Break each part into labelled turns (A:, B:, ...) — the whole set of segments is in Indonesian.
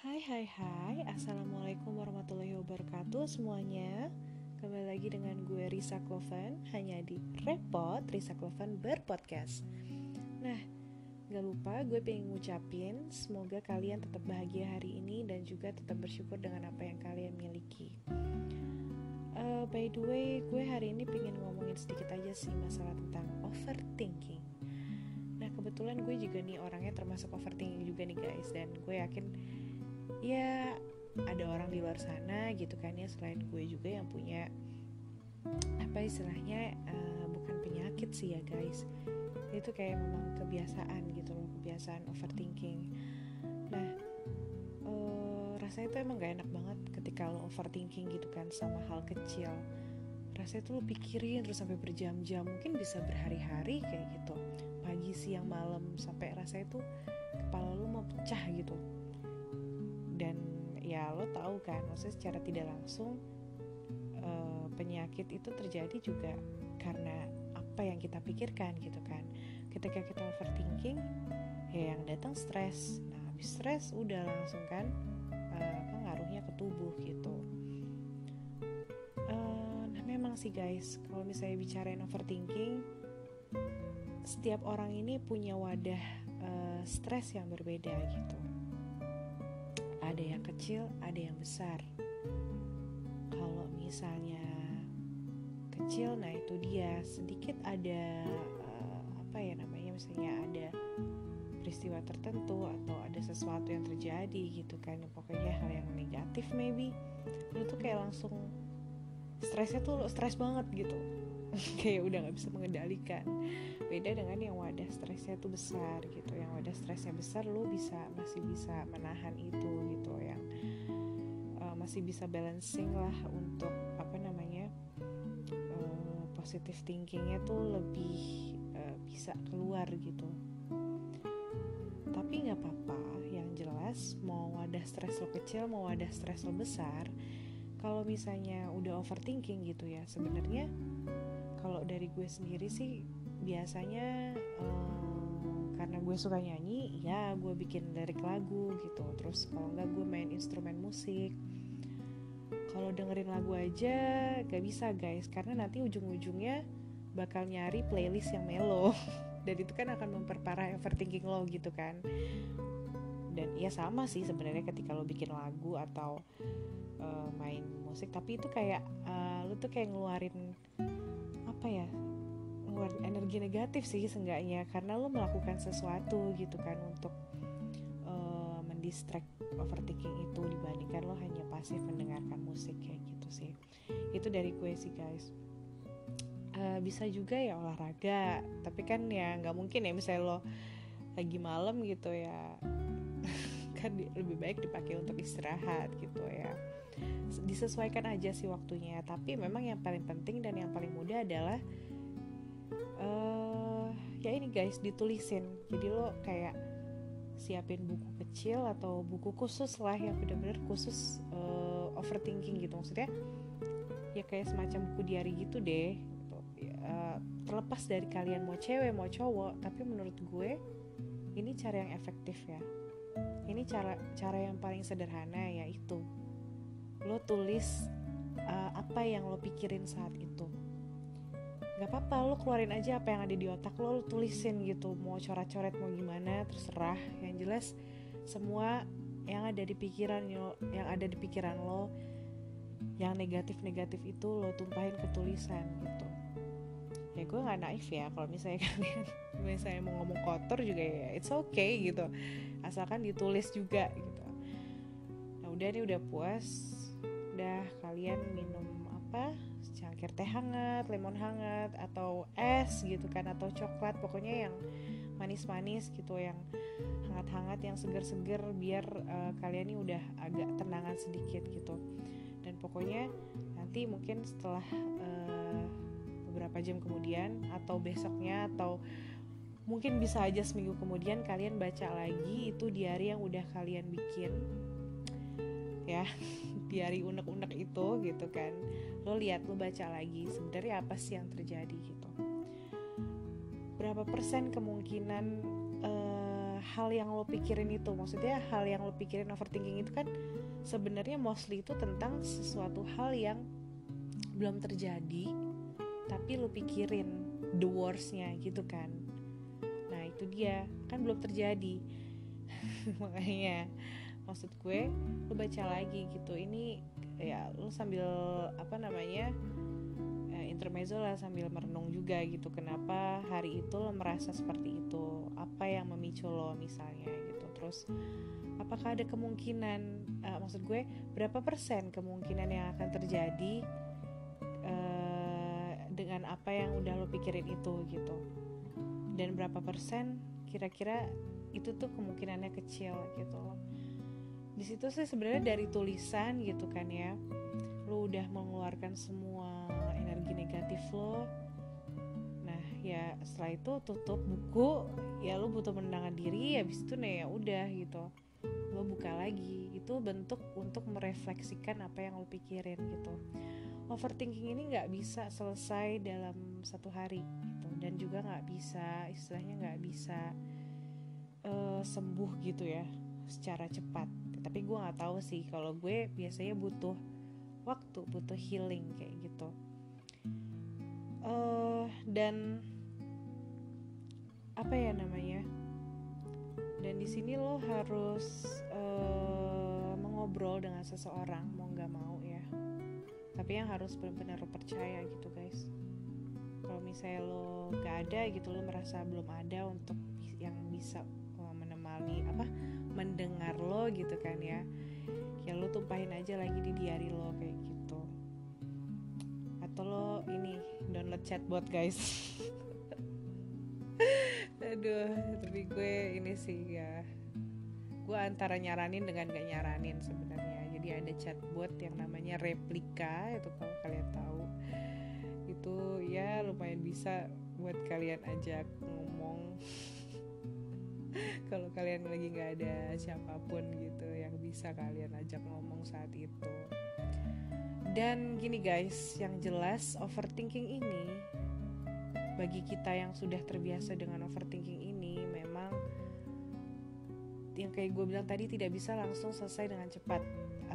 A: Hai hai hai. Assalamualaikum warahmatullahi wabarakatuh semuanya. Kembali lagi dengan gue Risa Kloven Hanya di Repot Risa Kloven berpodcast. Nah Gak lupa gue pengen ngucapin Semoga kalian tetap bahagia hari ini Dan juga tetap bersyukur dengan apa yang kalian miliki. Uh, By the way Gue hari ini pengen ngomongin sedikit aja sih Masalah tentang overthinking. Nah kebetulan gue juga nih orangnya termasuk overthinking juga nih guys. Dan gue yakin ya ada orang di luar sana gitu kan ya selain gue juga yang punya apa istilahnya uh, bukan penyakit sih ya guys. Itu kayak memang kebiasaan gitu loh kebiasaan overthinking. Nah uh, rasanya itu emang gak enak banget ketika lo overthinking gitu kan sama hal kecil. Rasanya tuh lo pikirin terus sampai berjam-jam mungkin bisa berhari-hari kayak gitu. Pagi siang malam sampai rasanya tuh kepala lo mau pecah gitu ya lo tahu kan maksudnya secara tidak langsung uh, penyakit itu terjadi juga karena apa yang kita pikirkan gitu kan. Ketika kita overthinking ya yang datang stres. Nah habis stres udah langsung kan uh, apa ngaruhnya ke tubuh gitu. Uh, nah memang sih guys kalau misalnya bicarain overthinking setiap orang ini punya wadah uh, stres yang berbeda gitu ada yang kecil, ada yang besar. Kalau misalnya kecil, nah itu dia. Sedikit ada uh, apa ya namanya, misalnya ada peristiwa tertentu atau ada sesuatu yang terjadi gitu kan, pokoknya hal yang negatif maybe, lu tuh kayak langsung stresnya tuh stres banget gitu. Kayak udah nggak bisa mengendalikan. Beda dengan yang wadah stresnya tuh besar gitu. Yang wadah stresnya besar lo bisa masih bisa menahan itu gitu. Yang uh, masih bisa balancing lah untuk apa namanya uh, positive thinkingnya tuh lebih uh, bisa keluar gitu. Tapi nggak apa-apa. Yang jelas mau wadah stres lo kecil mau wadah stres lo besar kalau misalnya udah overthinking gitu ya sebenarnya kalau dari gue sendiri sih biasanya um, karena gue suka nyanyi ya gue bikin lirik lagu gitu. Terus kalau enggak gue main instrumen musik. Kalau dengerin lagu aja gak bisa guys. Karena nanti ujung-ujungnya bakal nyari playlist yang melo dan itu kan akan memperparah overthinking lo gitu kan dan ya sama sih sebenarnya ketika lo bikin lagu atau uh, main musik tapi itu kayak uh, lo tuh kayak ngeluarin apa ya ngeluarin energi negatif sih seenggaknya. Karena lo melakukan sesuatu gitu kan untuk uh, mendistract overthinking itu dibandingkan lo hanya pasif mendengarkan musik kayak gitu sih. Itu dari gue sih guys. Uh, bisa juga ya olahraga tapi kan ya nggak mungkin ya misalnya lo lagi malam gitu ya kan lebih baik dipakai untuk istirahat gitu ya. Disesuaikan aja sih waktunya. Tapi memang yang paling penting dan yang paling mudah adalah uh, ya ini guys ditulisin. Jadi lo kayak siapin buku kecil atau buku khusus lah yang benar-benar khusus uh, overthinking gitu. Maksudnya ya kayak semacam buku diary gitu deh. Uh, terlepas dari kalian mau cewek mau cowok tapi menurut gue ini cara yang efektif ya ini cara cara yang paling sederhana yaitu lo tulis uh, apa yang lo pikirin saat itu. Nggak apa-apa lo keluarin aja apa yang ada di otak lo lo tulisin gitu. Mau coret-coret mau gimana terserah. Yang jelas semua yang ada di pikiran lo yang ada di pikiran lo yang negatif-negatif itu lo tumpahin ke tulisan gitu ya gue nggak naif ya kalau misalnya kalian misalnya mau ngomong kotor juga ya it's okay gitu. Asalkan ditulis juga gitu. Nah udah nih udah puas. Udah kalian minum apa? Secangkir teh hangat, lemon hangat atau es gitu kan atau coklat. Pokoknya yang manis-manis gitu yang hangat-hangat yang seger-seger biar uh, kalian ini udah agak tenangan sedikit gitu. Dan pokoknya nanti mungkin setelah uh, beberapa jam kemudian atau besoknya atau mungkin bisa aja seminggu kemudian kalian baca lagi itu diary yang udah kalian bikin. Ya diari unek-unek itu gitu kan. Lo lihat lo baca lagi sebenarnya apa sih yang terjadi gitu. Berapa persen kemungkinan uh, hal yang lo pikirin itu? Maksudnya hal yang lo pikirin overthinking itu kan sebenarnya mostly itu tentang sesuatu hal yang belum terjadi tapi lo pikirin the worstnya gitu kan. Nah itu dia. Kan belum terjadi. Makanya maksud gue lo baca lagi gitu. Ini ya lo sambil apa namanya intermezzo lah sambil merenung juga gitu. Kenapa hari itu lo merasa seperti itu? Apa yang memicu lo misalnya gitu? Terus apakah ada kemungkinan uh, maksud gue berapa persen kemungkinan yang akan terjadi dengan apa yang udah lo pikirin itu gitu. Dan berapa persen kira-kira itu tuh kemungkinannya kecil gitu di situ sih sebenarnya dari tulisan gitu kan ya lo udah mengeluarkan semua energi negatif lo. Nah ya setelah itu tutup buku ya lo butuh menenangkan diri habis itu nih ya udah gitu. Lo buka lagi itu bentuk untuk merefleksikan apa yang lo pikirin gitu overthinking ini nggak bisa selesai dalam satu hari gitu. Dan juga nggak bisa istilahnya nggak bisa uh, sembuh gitu ya secara cepat. Tapi gue nggak tahu sih kalau gue biasanya butuh waktu butuh healing kayak gitu. Uh, dan apa ya namanya? Dan di sini lo harus uh, mengobrol dengan seseorang mau nggak mau tapi yang harus benar-benar lo percaya gitu guys. Kalau misalnya lo gak ada gitu lo merasa belum ada untuk yang bisa uh, menemani apa mendengar lo gitu kan ya. Ya lo tumpahin aja lagi di diary lo kayak gitu. Atau lo ini download chatbot guys. Aduh tapi gue ini sih ya gue antara nyaranin dengan gak nyaranin sebenarnya jadi ada chatbot yang namanya replika itu kalau kalian tahu. Itu ya lumayan bisa buat kalian ajak ngomong. Kalau kalian lagi nggak ada siapa pun gitu yang bisa kalian ajak ngomong saat itu. Dan gini guys, yang jelas overthinking ini bagi kita yang sudah terbiasa dengan overthinking ini memang yang kayak gue bilang tadi tidak bisa langsung selesai dengan cepat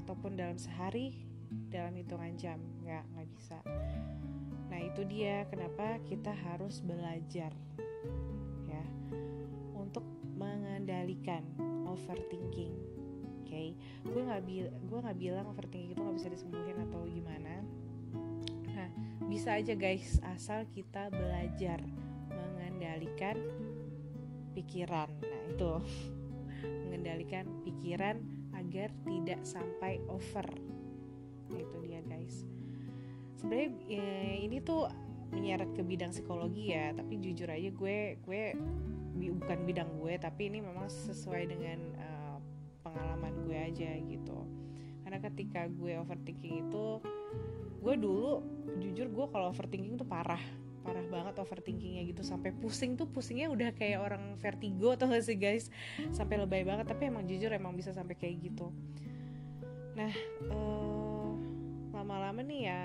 A: ataupun dalam sehari dalam hitungan jam. Nggak nggak bisa. Nah itu dia kenapa kita harus belajar ya untuk mengendalikan overthinking okay? gue nggak bil gue nggak bilang overthinking itu nggak bisa disembuhin atau gimana. Nah bisa aja guys asal kita belajar mengendalikan pikiran. Nah itu. Mengendalikan pikiran agar tidak sampai over. Nah, itu dia guys. Sebenarnya ya, ini tuh menyeret ke bidang psikologi ya tapi jujur aja gue gue bukan bidang gue tapi ini memang sesuai dengan uh, pengalaman gue aja gitu. Karena ketika gue overthinking itu gue dulu jujur gue kalau overthinking tuh parah parah banget overthinkingnya gitu. Sampai pusing tuh pusingnya udah kayak orang vertigo atau gak sih guys? Sampai lebay banget tapi emang jujur emang bisa sampai kayak gitu. Nah uh, lama-lama nih ya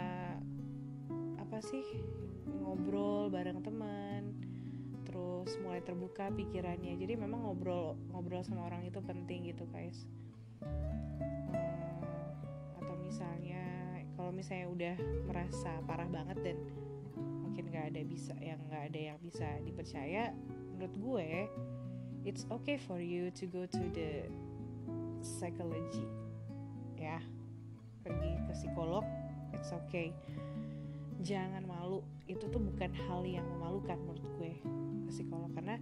A: apa sih ngobrol bareng teman terus mulai terbuka pikirannya. Jadi memang ngobrol ngobrol sama orang itu penting gitu guys. Hmm, atau misalnya kalau misalnya udah merasa parah banget dan mungkin nggak ada bisa yang nggak ada yang bisa dipercaya menurut gue it's okay for you to go to the psychology. Ya pergi ke psikolog it's okay. Jangan malu itu tuh bukan hal yang memalukan menurut gue ke psikolog. Karena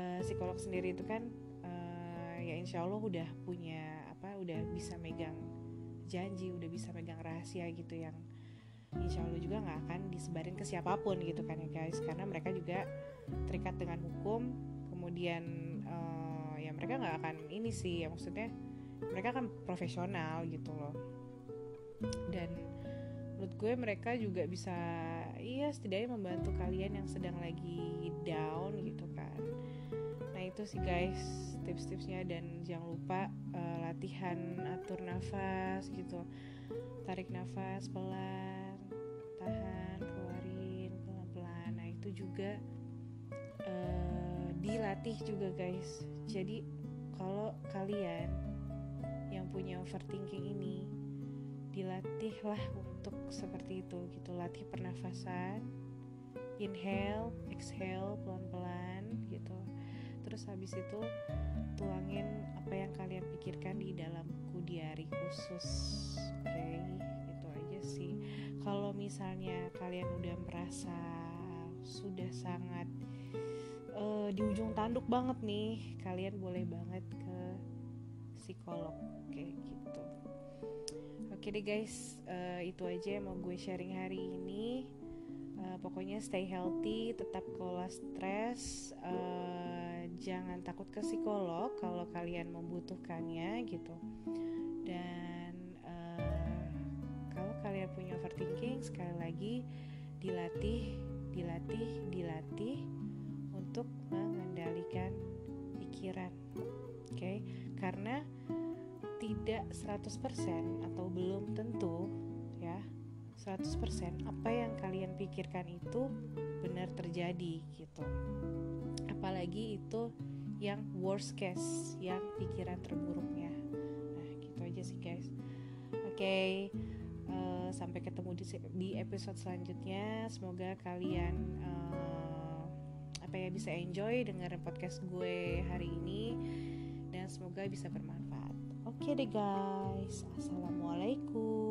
A: uh, psikolog sendiri itu kan uh, ya insya Allah udah punya apa udah bisa megang janji udah bisa megang rahasia gitu yang insya Allah juga nggak akan disebarin ke siapa pun gitu kan ya guys. Karena mereka juga terikat dengan hukum. Kemudian uh, ya mereka nggak akan ini sih ya maksudnya mereka kan profesional gitu loh. Dan menurut gue mereka juga bisa iya setidaknya membantu kalian yang sedang lagi down gitu kan. Nah itu sih guys tips-tipsnya. Dan jangan lupa uh, latihan atur nafas gitu. Tarik nafas pelan tahan keluarin pelan-pelan. Nah itu juga uh, dilatih juga guys. Jadi kalau kalian yang punya overthinking ini dilatihlah untuk seperti itu gitu. Latih pernafasan inhale exhale pelan-pelan gitu. Terus habis itu tuangin apa yang kalian pikirkan di dalam buku diary khusus. Oke okay? itu aja sih kalau misalnya kalian udah merasa sudah sangat uh, di ujung tanduk banget nih kalian boleh banget ke psikolog kayak gitu. Oke deh guys uh, itu aja yang mau gue sharing hari ini. Uh, pokoknya stay healthy tetap kelola stres uh, jangan takut ke psikolog kalau kalian membutuhkannya gitu. Dan punya overthinking sekali lagi dilatih dilatih, dilatih untuk mengendalikan pikiran. Oke, okay? karena tidak 100% atau belum tentu ya 100% apa yang kalian pikirkan itu benar terjadi gitu. Apalagi itu yang worst case, yang pikiran terburuknya. Nah, gitu aja sih guys. Oke. Okay sampai ketemu di, di episode selanjutnya. Semoga kalian uh, apa ya bisa enjoy dengerin podcast gue hari ini. Dan semoga bisa bermanfaat. Oke deh guys. Assalamualaikum